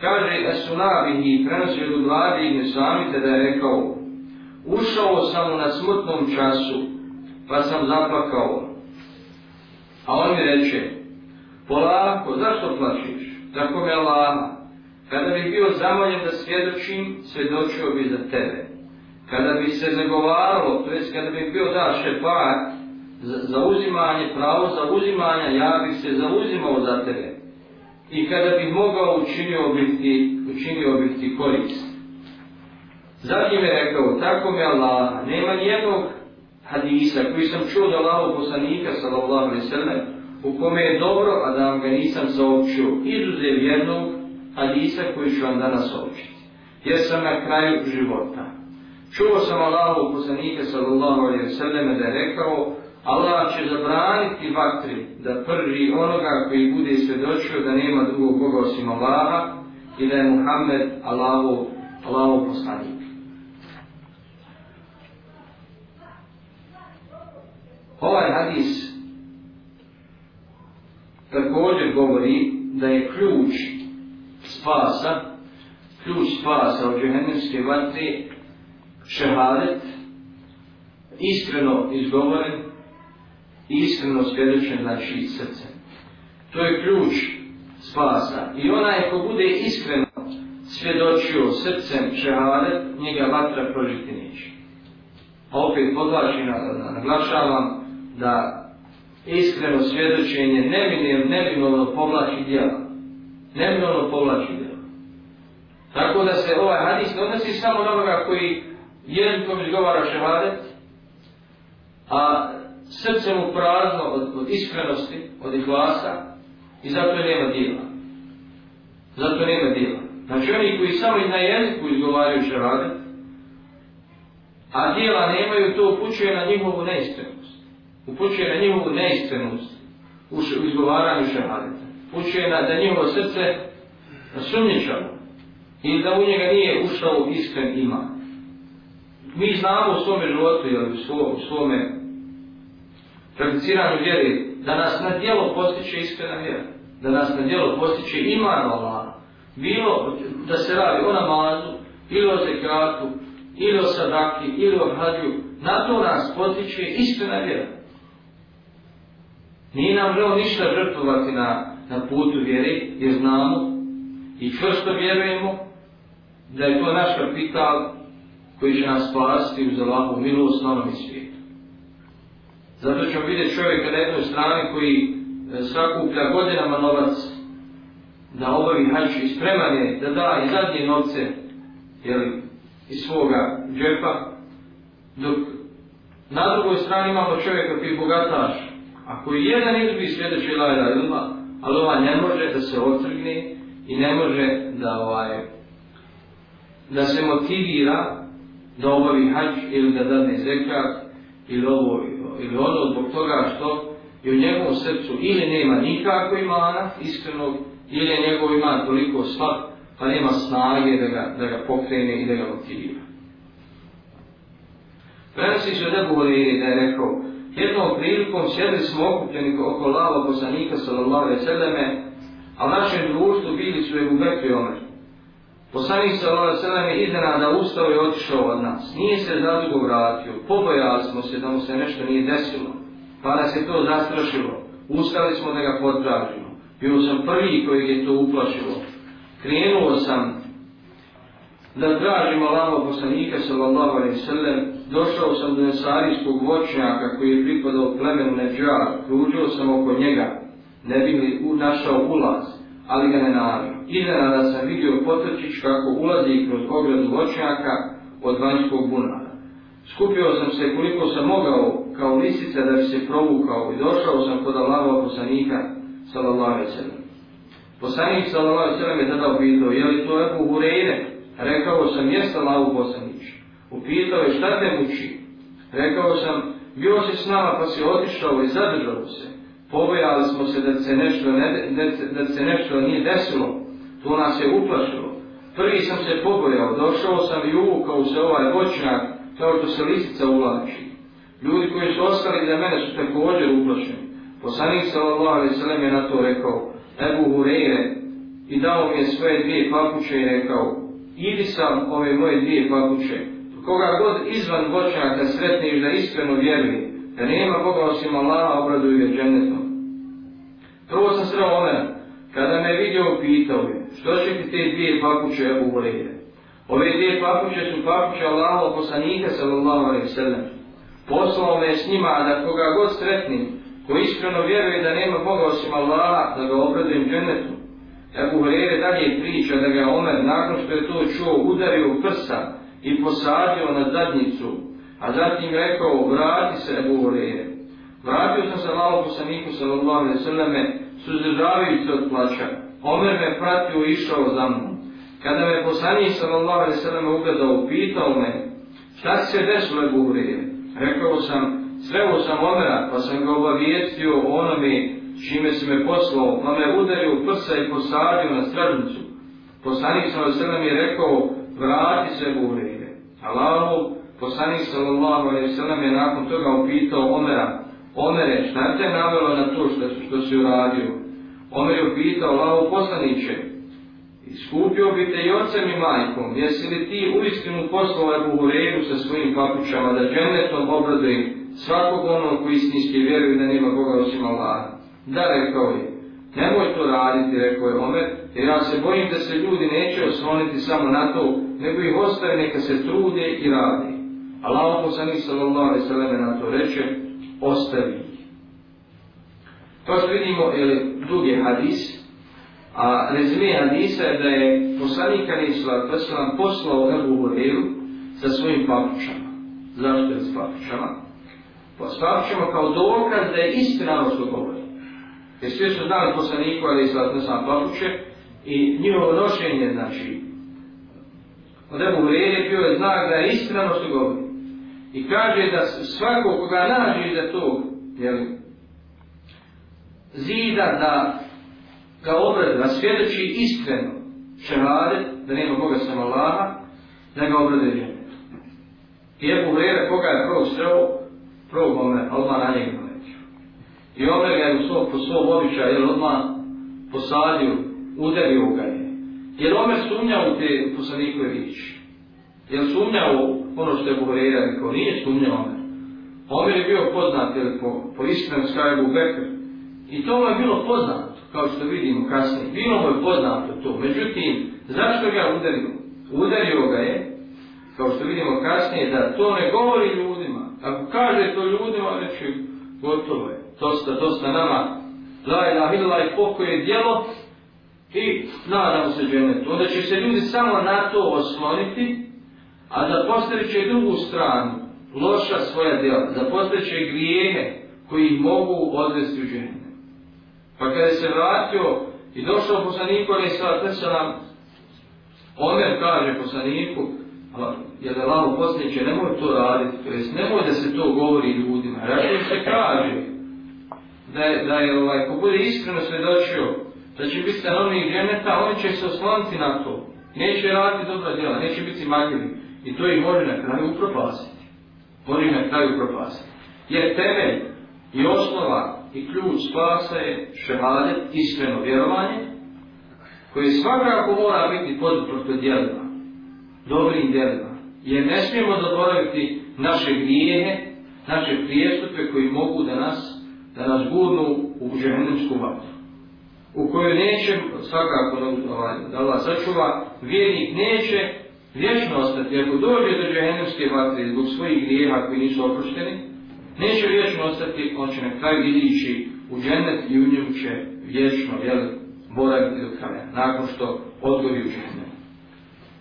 Kaže Esunavi i prenosi od vlade i samite da je rekao Ušao sam na smrtnom času, pa sam zaplakao. A on mi reče Polako, zašto plačeš? Tako me Allaha. Kada bi bio zamoljen da svjedočim, svjedočio bi za tebe. Kada bi se zagovaralo, to jest kada bi bio da šepak za, za uzimanje, pravo za uzimanje, ja bih se zauzimao za tebe i kada bih mogao učinio bih ti, učinio bih ti korist. Zatim je rekao, tako mi Allah, nema nijednog hadisa koji sam čuo od Allahog poslanika, sallallahu alaihi sallam, u kome je dobro, a da vam ga nisam zaopćio, izuzev jednog hadisa koji ću vam danas zaopćiti. Jer sam na kraju života. Čuo sam Allahog poslanika, sallallahu alaihi sallam, da je rekao, Allah će zabraniti vatri da prvi onoga koji bude svjedočio da nema drugog Boga osim Allaha i da je Muhammed Allaho, Allaho poslanik. Ovaj hadis također govori da je ključ spasa, ključ spasa od džehennemske vatri šehadet, iskreno izgovoren iskreno svjedoče znači srce. To je ključ spasa i onaj ko bude iskreno svjedočio srcem čehade, njega vatra prožiti neće. A opet podlačim, naglašavam da iskreno svjedočenje neminim, neminovno povlači djela. Neminovno povlači djela. Tako da se ovaj hadis ne odnosi samo na onoga koji jednom izgovara šehadet, a srce mu prazno od, od iskrenosti, od ihlasa i zato nema dijela. Zato nema dijela. Znači oni koji samo na jeziku izgovaraju šaradet, a dijela nemaju, to upućuje na njihovu neistrenost. Upućuje na njihovu neistrenost u izgovaranju šaradeta. Upućuje na da njihovo srce sumničano i da u njega nije ušao iskren ima. Mi znamo u svome životu ili u svome, u svome prediciranju vjeri, da nas na djelo postiče iskrena vjera, da nas na djelo postiče iman Allah, bilo da se radi o namazu, ili o zekatu, ili o sadaki, ili o hadju, na to nas postiče iskrena vjera. Nije nam bilo ništa žrtovati na, na putu vjeri, jer znamo i čvrsto vjerujemo da je to naš kapital koji će nas spasti uz ovakvu milost na onom svijetu. Zato ćemo vidjeti čovjeka na jednoj strani koji e, sakuplja godinama novac da obavi hađ i spreman je da da i zadnje novce jel, iz svoga džepa, dok na drugoj strani imamo čovjeka koji je bogataš, a koji jedan izbi svjedeći ilaj da ilma, ali ova ne može da se otrgne i ne može da ovaj, da se motivira da obavi hađ ili da dadne zekat ili ovo ili odo zbog toga što je u njegovom srcu ili nema nikako imana iskrenog, ili je njegov iman toliko slab, pa nema snage da ga, da ga pokrene i da ga motivira. Prenosi se od Ebu da je rekao, jednom prilikom sjedli smo okupljeni oko lava poslanika sallallahu alaihi sallame, a u našem društvu bili su Ebu Bekri Omer. Poslanik se ovaj sada mi idena da ustao i otišao od nas. Nije se zadugo vratio. Pobojali smo se da mu se nešto nije desilo. Pa nas je to zastrašilo. Ustali smo da ga potražimo. Bio sam prvi koji je to uplašilo. Krenuo sam da tražim Allaho poslanika sallallahu alaihi sallam. Došao sam do nesarijskog vočnjaka koji je pripadao plemenu Neđar. Kružio sam oko njega. Ne bi li našao ulaz, ali ga ne nalazi iznena da sam vidio potrčić kako ulazi kroz ogradu voćnjaka od vanjskog bunara. Skupio sam se koliko sam mogao kao lisica da bi se provukao i došao sam kod Allahova poslanika sallallahu alaihi sallam. Poslanik sallallahu alaihi sallam je tada upitao, je li to Ebu Hureyre? Rekao sam, jes Allahu poslanić. Upitao je, šta te muči? Rekao sam, bio si s nama pa si otišao i zadržao se. Pobojali smo se da se nešto, ne, da se nešto nije desilo, To nas je uplašilo. Prvi sam se pobojao, došao sam i uvukao se ovaj voćnjak, kao što se lisica ulači. Ljudi koji su ostali da mene su također uplašeni. Poslanik sallallahu alejhi ve sellem je na to rekao: "Ebu Hurajre, i dao mi je svoje dvije papuče i rekao: "Idi sam ove moje dvije papuče. Koga god izvan voćnjaka sretneš da iskreno vjeruje, da nema Boga osim Allaha, obraduje ga džennetom." Prvo sam sreo Omera, Kada me vidio, pitao je, što će ti te dvije papuče u Hureyre? Ove dvije papuče su papuče Allaho poslanika, sallallahu alaihi sallam. Poslao me s njima da koga god sretnim, ko iskreno vjeruje da nema Boga osim Allaha, da ga obradujem džennetu. Ebu Hureyre dalje priča da ga Omer, nakon što je to čuo, udario u prsa i posadio na zadnicu, a zatim rekao, vrati se Ebu Hureyre. Vratio sam se Allaho poslaniku, sallallahu alaihi sallam, suzdržavaju se od plaća. Omer me pratio i išao za mnom. Kada me poslanih sam Allah ve sallam ugledao, pitao me, šta se desilo je buhrije? Rekao sam, sreo sam Omera, pa sam ga obavijestio o onome čime si me poslao, pa me udario u prsa i posadio na stražnicu. Poslanih sam ve sallam je rekao, vrati se buhrije. Allahu, poslanih sam Allah ve sallam je nakon toga upitao Omera, Omer je, šta je te navjelo na to što, što si uradio? Omer je upitao, lavo poslaniće, iskupio bi te i ocem i majkom, jesi li ti u istinu poslala u Horeju sa svojim papućama da dženetom obradoj svakog onog koji istinski vjeruje da nima Boga osim Allah? Da, rekao je, nemoj to raditi, rekao je Omer, jer ja se bojim da se ljudi neće osloniti samo na to, nego ih ostaje neka se trude i radi. Allah poslanih sallallahu alaihi sallam na to reče, ostavi To što vidimo je drugi hadis, a rezime hadisa je da je poslanik Kanisla Tosila poslao Ebu Horeju sa svojim papućama. Zašto je s papućama? Pa s papućama kao dokaz da je istina ono što govori. Jer svi su dali poslaniku ali i zlatno sam papuće i njihovo nošenje, znači, od Ebu Horeje bio je znak da je istina ono što govori. I kaže da svako koga nađe da to, jeli, zida da ga obrade, da svjedoči iskreno šehade, da nema koga sam Allaha, da ga obrade žene. I je po vrijeme koga je prvo sreo, prvo momen, odmah na njega neće. I Omer ga je u svog, po svog običaja, jer odmah posadio, udelio ga je. Jer Omer sumnjao te poslanikove riječi. Jel sumnjao ono što je Buhreira rekao? Nije sumnjao Omer. Omer je bio poznat jel, po, po iskrenu skrajbu Bekr. I to mu je bilo poznato, kao što vidimo kasnije. Bilo mu je poznato to. Međutim, zašto ga udario? Udario ga je, kao što vidimo kasnije, da to ne govori ljudima. Ako kaže to ljudima, reći, gotovo je. Dosta, dosta nama. La ila hila i pokoje djelo i nadam se džene. Onda će se ljudi samo na to osloniti, a da postreće drugu stranu, loša svoja djela, da postreće grijehe koji mogu odvesti u džene. Pa kada se vratio i došao poslaniku, ali sva tesa nam, Omer kaže poslaniku, jer da lavo posljeće, nemoj to raditi, to jest nemoj da se to govori ljudima. Rako se kaže da je, da je ovaj, ko bude iskreno svjedočio da će biti stanovnih dženeta, oni će se osloniti na to. Neće raditi dobra djela, neće biti magljivi. I to ih može na kraju upropasiti. Može ih na kraju upropasiti. Jer temelj i osnova i ključ spasa je šehade, iskreno vjerovanje, koje svakako mora biti podprto djelima, dobrim djelima. Jer ne smijemo zaboraviti naše grijehe, naše prijestupe koji mogu da nas, da nas gurnu u žehendomsku vatru u kojoj neće, svakako ovaj, da Allah sačuva, vjernik neće vječno ostati, ako dođe do džehennemske vatre zbog svojih grijeha koji nisu oprošteni, neće vječno ostati, on će na kraju idući u džennet i u njemu će vječno jel, boraviti do kraja, nakon što odgovi u džennet.